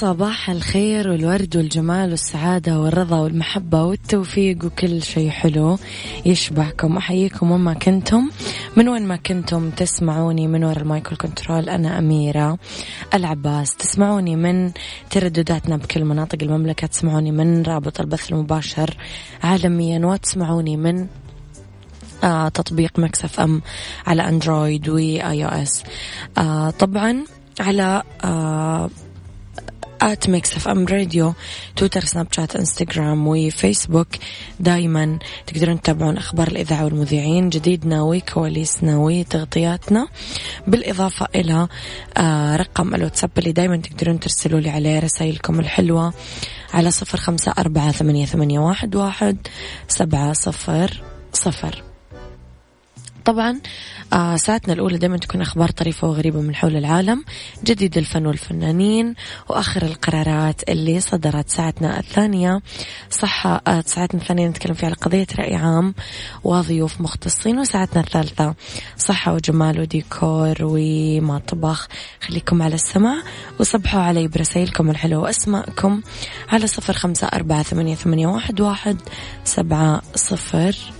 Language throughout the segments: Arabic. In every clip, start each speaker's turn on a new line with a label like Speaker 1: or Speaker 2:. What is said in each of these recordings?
Speaker 1: صباح الخير والورد والجمال والسعادة والرضا والمحبة والتوفيق وكل شيء حلو يشبعكم. أحييكم وين ما كنتم. من وين ما كنتم تسمعوني؟ من وراء ال mic control أنا أميرة العباس. تسمعوني من تردداتنا بكل مناطق المملكة. تسمعوني من رابط البث المباشر عالميا وتسمعوني من آه تطبيق Mix FM على أندرويد و iOS. آه طبعا على آه at Mix FM Radio تويتر سناب شات انستغرام وفيسبوك دايما تقدرون تتابعون أخبار الإذاعة والمذيعين. جديدنا وكواليسنا وتغطياتنا. بالإضافة إلى آه رقم الواتساب اللي دايما تقدرون ترسلوا لي عليه رسائلكم الحلوة على صفر خمسة أربعة ثمانية, ثمانية واحد, واحد سبعة صفر صفر. طبعا آه ساعتنا الأولى دائما تكون أخبار طريفة وغريبة من حول العالم جديد الفن والفنانين وآخر القرارات اللي صدرت ساعتنا الثانية. صح آه ساعتنا الثانية نتكلم فيها على قضية رأي عام وضيوف مختصين وساعتنا الثالثة صحة وجمال وديكور ومطبخ. خليكم على السمع وصبحوا علي برسائلكم الحلوة وأسماءكم على صفر خمسة أربعة ثمانية, ثمانية واحد, واحد سبعة صفر.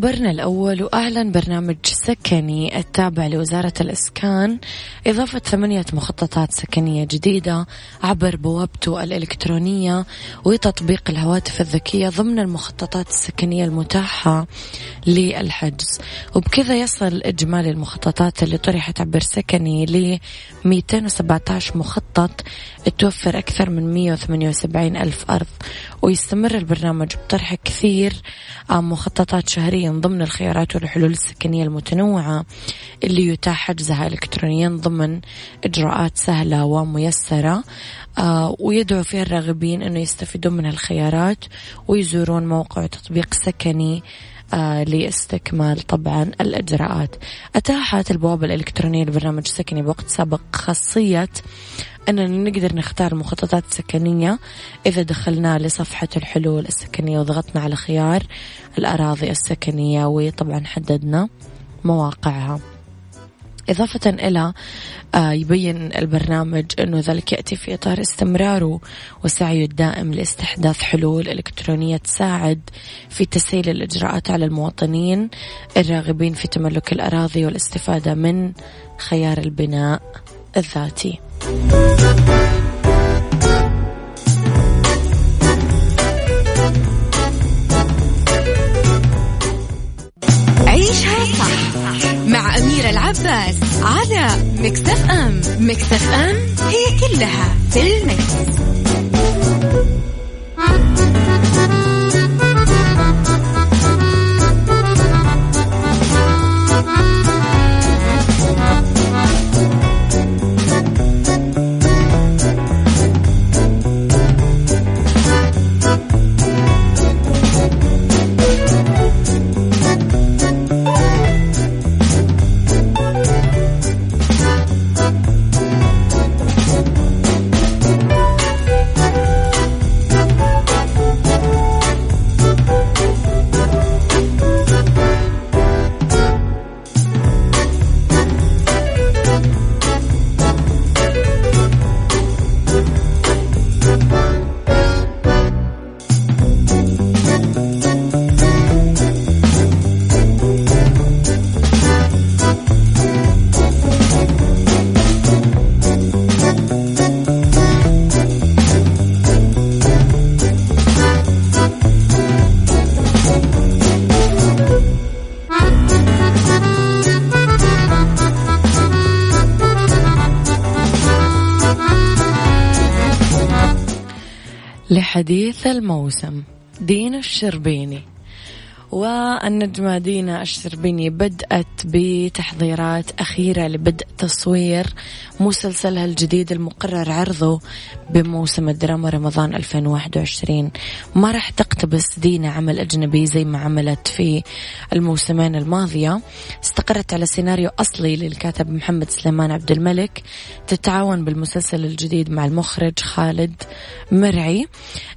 Speaker 1: لخبرنا الأول وأعلن برنامج سكني التابع لوزارة الإسكان إضافة ثمانية مخططات سكنية جديدة عبر بوابته الإلكترونية وتطبيق الهواتف الذكية ضمن المخططات السكنية المتاحة للحجز. وبكذا يصل إجمالي المخططات اللي طرحت عبر سكني ل 217 مخطط توفر أكثر من 178 ألف أرض ويستمر البرنامج بطرح كثير مخططات شهريا ضمن الخيارات والحلول السكنية المتنوعة اللي يتاح حجزها إلكترونيا ضمن إجراءات سهلة وميسرة. آه ويدعو فيها الراغبين أنه يستفيدون من الخيارات ويزورون موقع تطبيق سكني لاستكمال طبعا الإجراءات. أتاحت البوابة الإلكترونية لبرنامج سكني بوقت سابق خاصية أننا نقدر نختار مخططات سكنية إذا دخلنا لصفحة الحلول السكنية وضغطنا على خيار الأراضي السكنية وطبعا حددنا مواقعها. إضافة إلى آه، يبين البرنامج أنه ذلك يأتي في إطار استمراره وسعيه الدائم لاستحداث حلول إلكترونية تساعد في تسهيل الإجراءات على المواطنين الراغبين في تملك الأراضي والاستفادة من خيار البناء الذاتي.
Speaker 2: العباس على مكتف أم مكتف أم هي كلها في المكس.
Speaker 1: لحديث الموسم دين الشربيني. والنجمة دينا الشربيني بدأت بتحضيرات أخيرة لبدء تصوير مسلسلها الجديد المقرر عرضه بموسم الدراما رمضان 2021 ما راح تقتبس دينا عمل أجنبي زي ما عملت في الموسمين الماضية. استقرت على سيناريو أصلي للكاتب محمد سليمان عبد الملك. تتعاون بالمسلسل الجديد مع المخرج خالد مرعي.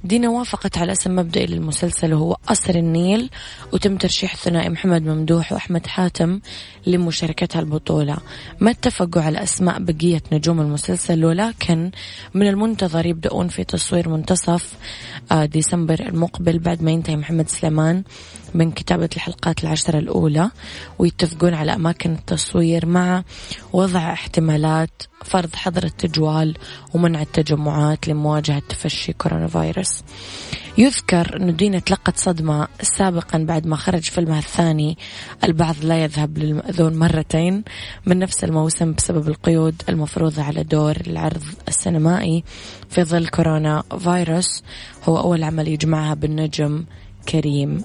Speaker 1: دينا وافقت على أسم مبدئي للمسلسل وهو قصر النيل. وتم ترشيح الثنائي محمد ممدوح وأحمد حاتم لمشاركتها البطولة. ما اتفقوا على أسماء بقية نجوم المسلسل ولكن من المنتظر يبدأون في تصوير منتصف آه، ديسمبر المقبل بعد ما ينتهي محمد سليمان. من كتابة الحلقات العشرة الأولى ويتفقون على أماكن التصوير مع وضع احتمالات فرض حظر التجوال ومنع التجمعات لمواجهة تفشي كورونا فيروس. يذكر أن دينا تلقت صدمة سابقا بعد ما خرج فيلمها الثاني البعض لا يذهب للمأذون مرتين من نفس الموسم بسبب القيود المفروضة على دور العرض السينمائي في ظل كورونا فيروس. هو أول عمل يجمعها بالنجم كريم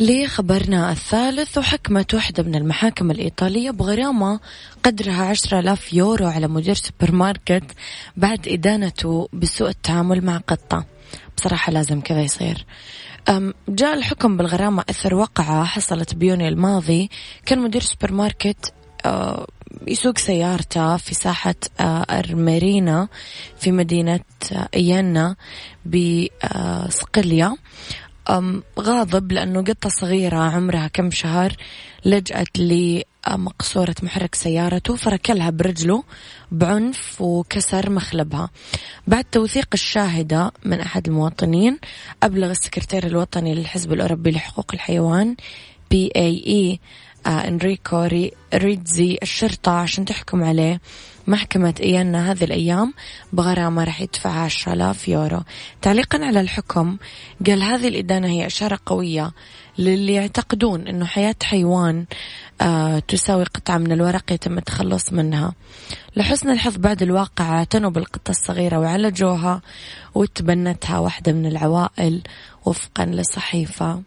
Speaker 1: لخبرنا الثالث وحكمت واحدة من المحاكم الإيطالية بغرامة قدرها عشرة آلاف يورو على مدير سوبر ماركت بعد إدانته بسوء التعامل مع قطة. بصراحة لازم كذا يصير. جاء الحكم بالغرامة أثر وقعة حصلت بيونيو الماضي. كان مدير سوبر ماركت أه، يسوق سيارته في ساحة أرميرينا أه، في مدينة إينا بصقلية غاضب لأنه قطة صغيرة عمرها كم شهر لجأت لمقصورة محرك سيارته فركلها برجله بعنف وكسر مخلبها. بعد توثيق الشاهدة من أحد المواطنين أبلغ السكرتير الوطني للحزب الأوروبي لحقوق الحيوان PAE آه، إنريكو ريزي الشرطة عشان تحكم عليه. محكمة إيانا هذه الأيام بغرامة راح يدفعها 10000 يورو. تعليقا على الحكم قال هذه الإدانة هي إشارة قوية للي يعتقدون أنه حياة حيوان آه تساوي قطعة من الورق يتم التخلص منها. لحسن الحظ بعد الواقع اعتنوا بالقطة الصغيرة وعالجوها وتبنتها واحدة من العوائل وفقا لصحيفة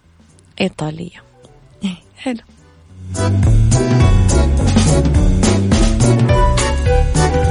Speaker 1: إيطالية. حلو.
Speaker 3: Thank you.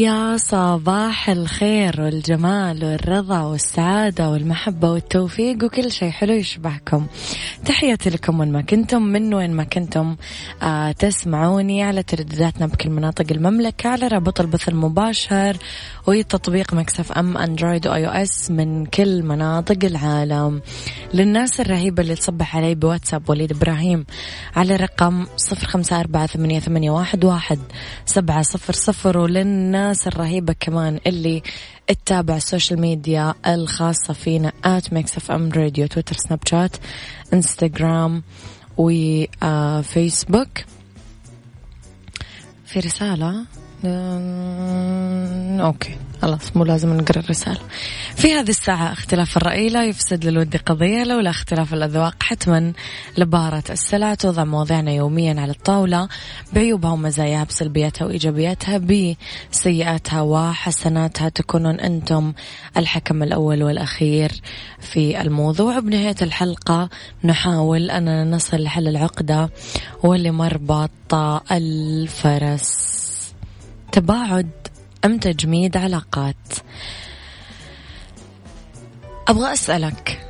Speaker 1: يا صباح الخير والجمال والرضا والسعادة والمحبة والتوفيق وكل شيء حلو يشبهكم. تحياتي لكم وين ما كنتم من وين ما كنتم آه تسمعوني على تردداتنا بكل مناطق المملكة على رابط البث المباشر وتطبيق Mix FM أندرويد و iOS من كل مناطق العالم. للناس الرهيبة اللي تصبح علي بواتساب وليد إبراهيم على رقم صفر خمسة أربعة ثمانية واحد سبعة صفر صفر. وللناس الناس الرهيبة كمان اللي تتابع ال social media الخاصة فينا at Mix FM Radio تويتر سناب شات انستغرام وفيسبوك في رسالة أوكي. خلاص مو لازم نقرأ الرسالة. في هذه الساعة اختلاف الرأي لا يفسد للود قضية لولا اختلاف الأذواق حتما لبارة السلع توضع مواضيعنا يوميا على الطاولة. بعيوبها ومزاياها بسلبياتها وإيجابياتها بسيئاتها وحسناتها تكونون أنتم الحكم الأول والأخير في الموضوع. بنهاية الحلقة نحاول أننا نصل لحل العقدة ولمربط الفرس. تباعد أم تجميد علاقات. أبغى أسألك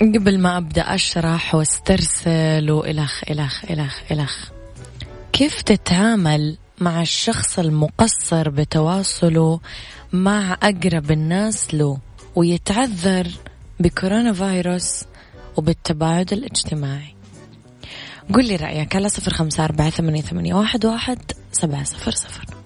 Speaker 1: قبل ما أبدأ أشرح واسترسل وإلخ إلخ إلخ إلخ كيف تتعامل مع الشخص المقصر بتواصله مع أقرب الناس له ويتعذر بكورونا فيروس وبالتباعد الاجتماعي؟ قل لي رأيك على صفر خمسة أربعة ثمانية, واحد سبعة صفر صفر.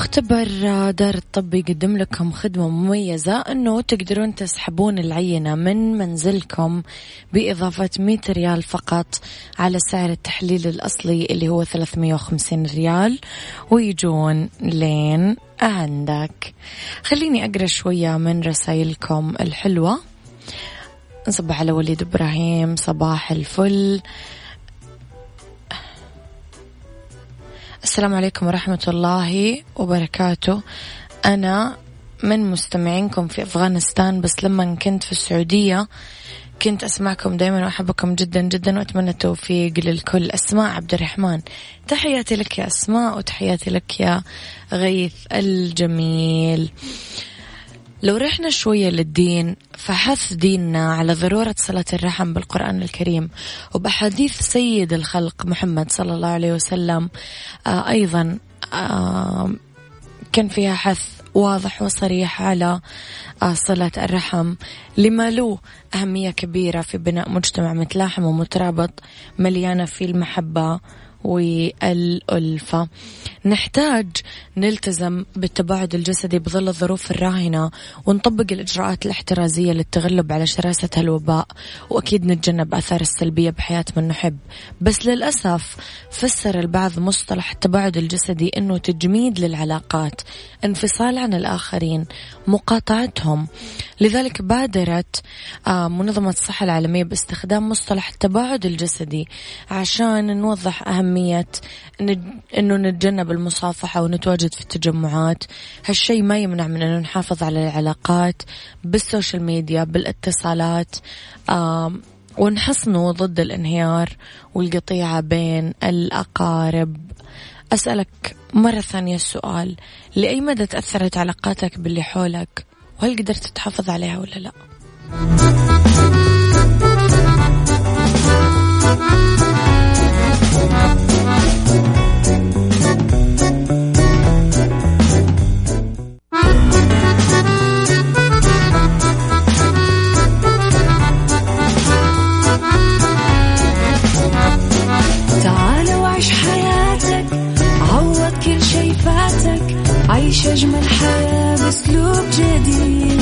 Speaker 1: مختبر دار الطب يقدم لكم خدمة مميزة أنه تقدرون تسحبون العينة من منزلكم بإضافة 100 ريال فقط على سعر التحليل الأصلي اللي هو 350 ريال ويجون لين عندك. خليني أقرأ شوية من رسائلكم الحلوة. نصبح على وليد إبراهيم صباح الفل. السلام عليكم ورحمة الله وبركاته. أنا من مستمعينكم في أفغانستان بس لما كنت في السعودية كنت أسمعكم دايما وأحبكم جدا جدا وأتمنى التوفيق للكل. أسماء عبد الرحمن تحياتي لك يا أسماء وتحياتي لك يا غيث الجميل. لو رحنا شوية للدين فحث ديننا على ضرورة صلة الرحم بالقرآن الكريم. وبحديث سيد الخلق محمد صلى الله عليه وسلم آه أيضا كان فيها حث واضح وصريح على آه صلة الرحم. لما له أهمية كبيرة في بناء مجتمع متلاحم ومترابط مليانة في المحبة والألفة. نحتاج نلتزم بالتباعد الجسدي بظل الظروف الراهنة ونطبق الإجراءات الاحترازية للتغلب على شراسة الوباء وأكيد نتجنب آثار السلبية بحياة من نحب. بس للأسف فسر البعض مصطلح التباعد الجسدي أنه تجميد للعلاقات انفصال عن الآخرين مقاطعتهم. لذلك بادرت آه، منظمة الصحة العالمية باستخدام مصطلح التباعد الجسدي عشان نوضح أهمية أنه نتجنب المصافحة ونتواجد في التجمعات. هالشيء ما يمنع من أنه نحافظ على العلاقات بالسوشيال ميديا بالاتصالات ونحصنه ضد الانهيار والقطيعة بين الأقارب. أسألك مرة ثانية السؤال لأي مدى تأثرت علاقاتك باللي حولك؟ وهل قدرت تحافظ عليها ولا لا؟
Speaker 3: أجمل حياة بأسلوب جديد.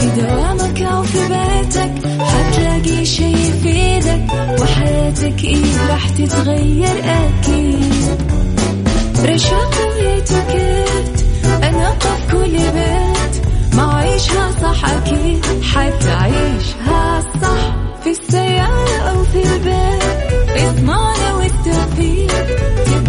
Speaker 3: في دوامك أو في بيتك حتلاقي شي يفيدك وحياتك إيه راح تتغير أكيد. رشاق ويتوكيت أنا قف كل بيت. ما عيشها صح أكيد حتعيشها صح في السيارة أو في البيت.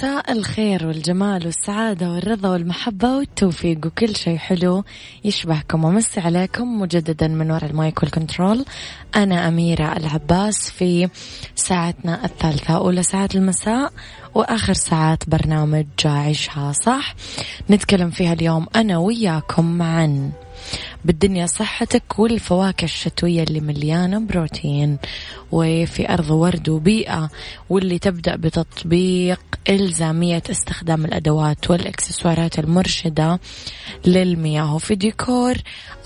Speaker 1: مساء الخير والجمال والسعادة والرضا والمحبة والتوفيق وكل شيء حلو يشبهكم ومسي عليكم مجددا من وراء المايك والكنترول. أنا أميرة العباس في ساعتنا الثالثة أولى ساعات المساء وآخر ساعات برنامج عيشها صح. نتكلم فيها اليوم أنا وياكم عن بالدنيا صحتك والفواكه الشتوية اللي مليانة بروتين. وفي أرض ورد وبيئة واللي تبدأ بتطبيق إلزامية استخدام الأدوات والإكسسوارات المرشدة للمياه. وفي ديكور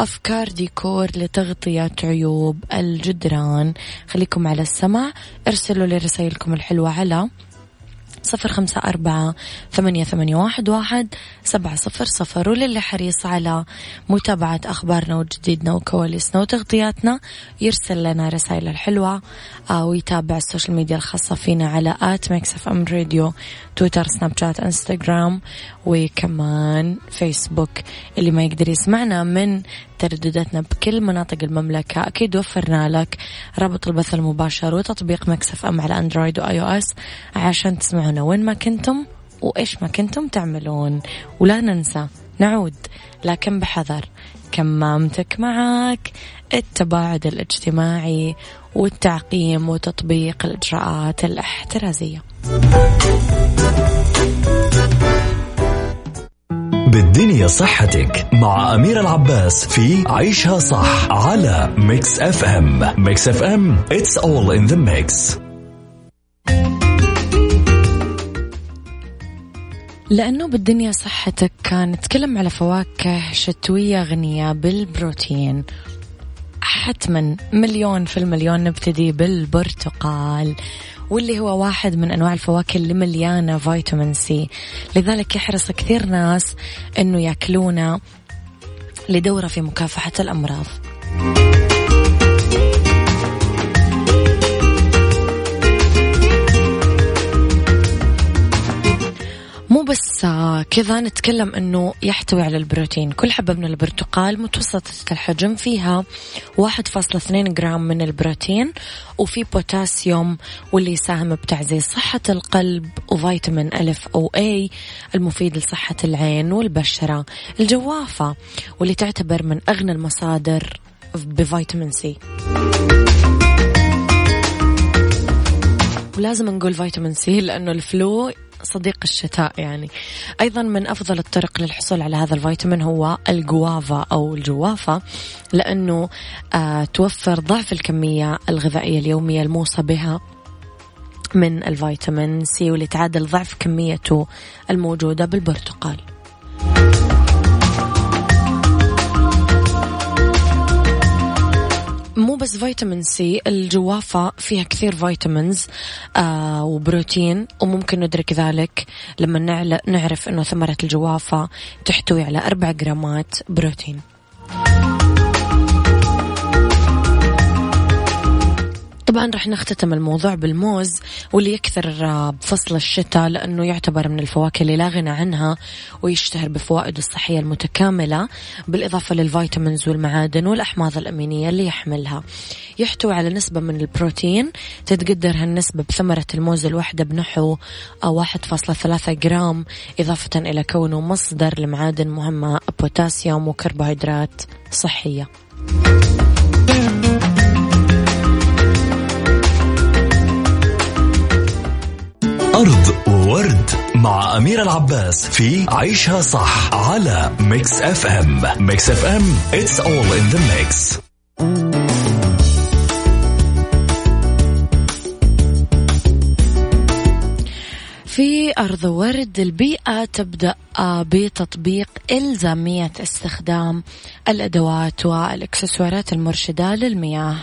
Speaker 1: أفكار ديكور لتغطية عيوب الجدران. خليكم على السمع ارسلوا لي رسائلكم الحلوة على صفر خمسة أربعة ثمانية, ثمانية واحد, واحد سبعة صفر صفر. وللي حريص على متابعة أخبارنا وجديدنا وكواليسنا وتغطياتنا يرسل لنا رسائل الحلوة آه، ويتابع ال social media الخاصة فينا على at Mix FM Radio Twitter Snapchat Instagram وكمان فيسبوك. اللي ما يقدر يسمعنا من تردداتنا بكل مناطق المملكة. أكيد وفرنا لك رابط البث المباشر وتطبيق Mix FM على Android و iOS عشان تسمعونا وين ما كنتم وإيش ما كنتم تعملون. ولا ننسى نعود لكن بحذر. كمامتك معك التباعد الاجتماعي والتعقيم وتطبيق الإجراءات الاحترازية.
Speaker 4: بالدنيا صحتك مع أمير العباس في عيشها صح على Mix FM Mix FM it's all in the mix.
Speaker 1: لأنه بالدنيا صحتك كان نتكلم على فواكه شتوية غنية بالبروتين. حتما مليون في المليون نبتدي بالبرتقال. واللي هو واحد من أنواع الفواكه اللي مليانة فيتامين سي. لذلك يحرص كثير ناس أنه يأكلونه لدورة في مكافحة الأمراض. بس كذا نتكلم إنه يحتوي على البروتين. كل حبة من البرتقال متوسطة الحجم فيها 1.2 جرام من البروتين وفي بوتاسيوم واللي يساهم بتعزيز صحة القلب وفيتامين ألف أو A المفيد لصحة العين والبشرة. الجوافة واللي تعتبر من أغنى المصادر بفيتامين سي. ولازم نقول فيتامين سي لأنه ال flu صديق الشتاء يعني. أيضا من أفضل الطرق للحصول على هذا الفيتامين هو الجوافا أو الجوافة لأنه آه توفر ضعف الكمية الغذائية اليومية الموصى بها من الفيتامين سي واللي تعادل ضعف كميته الموجودة بالبرتقال. بس فيتامين سي الجوافة فيها كثير vitamins آه وبروتين وممكن ندرك ذلك لما نعرف أنه ثمرة الجوافة تحتوي على أربع جرامات بروتين. طبعا رح نختتم الموضوع بالموز واللي يكثر بفصل الشتاء لأنه يعتبر من الفواكه اللي لا غنى عنها ويشتهر بفوائده الصحية المتكاملة بالإضافة للفيتامينز والمعادن والأحماض الأمينية اللي يحملها. يحتوي على نسبة من البروتين تتقدر هالنسبة بثمرة الموز الواحدة بنحو 1.3 جرام إضافة إلى كونه مصدر لمعادن مهمة بوتاسيوم وكربوهيدرات صحية.
Speaker 4: أرض وورد مع أمير العباس في عيشها صح على Mix FM Mix FM it's all in the mix.
Speaker 1: في أرض ورد البيئة تبدأ بتطبيق إلزامية استخدام الأدوات والإكسسوارات المرشدة للمياه.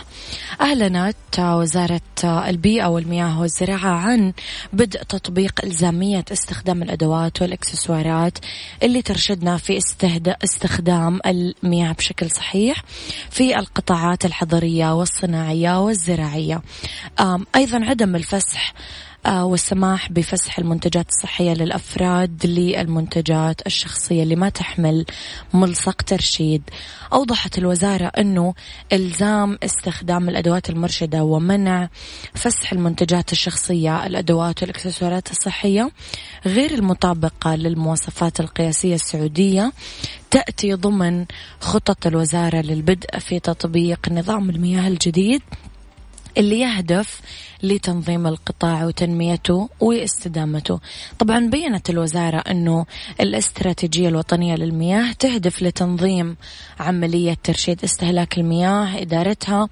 Speaker 1: أعلنت وزارة البيئة والمياه والزراعة عن بدء تطبيق إلزامية استخدام الأدوات والإكسسوارات اللي ترشدنا في استخدام المياه بشكل صحيح في القطاعات الحضرية والصناعية والزراعية. أيضا عدم الفسح والسماح بفسح المنتجات الصحية للأفراد للمنتجات الشخصية اللي ما تحمل ملصق ترشيد. أوضحت الوزارة أنه إلزام استخدام الأدوات المرشدة ومنع فسح المنتجات الشخصية الأدوات والإكسسوارات الصحية. غير المطابقة للمواصفات القياسية السعودية تأتي ضمن خطط الوزارة للبدء في تطبيق نظام المياه الجديد. اللي يهدف لتنظيم القطاع وتنميته واستدامته. طبعا بينت الوزارة أنه الاستراتيجية الوطنية للمياه تهدف لتنظيم عملية ترشيد استهلاك المياه إدارتها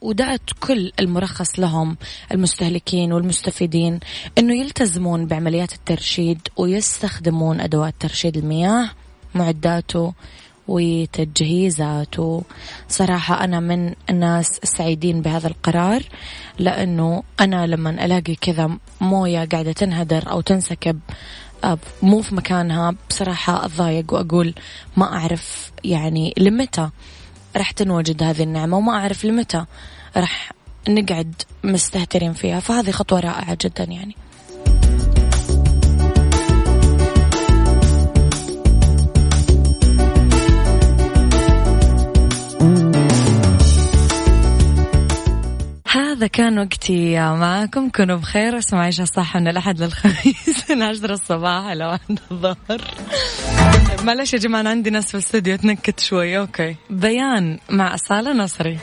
Speaker 1: ودعت كل المرخص لهم المستهلكين والمستفيدين أنه يلتزمون بعمليات الترشيد ويستخدمون أدوات ترشيد المياه معداته وتجهيزات صراحة أنا من الناس السعيدين بهذا القرار لأنه أنا لما ألاقي كذا موية قاعدة تنهدر أو تنسكب آه، مو في مكانها بصراحة أتضايق وأقول ما أعرف يعني لمتى راح تنوجد هذه النعمة وما أعرف لمتى راح نقعد مستهترين فيها. فهذه خطوة رائعة جدا يعني. هذا كان وقتي معاكم. كونوا بخير. اسمعوا عيشها صح من الأحد للخميس. من عشرة الصباح إلى واحد الظهر. معلش يا جماعة أنا عندي ناس في الاستوديو. تنكت شوي okay. بيان مع أصالة نصري.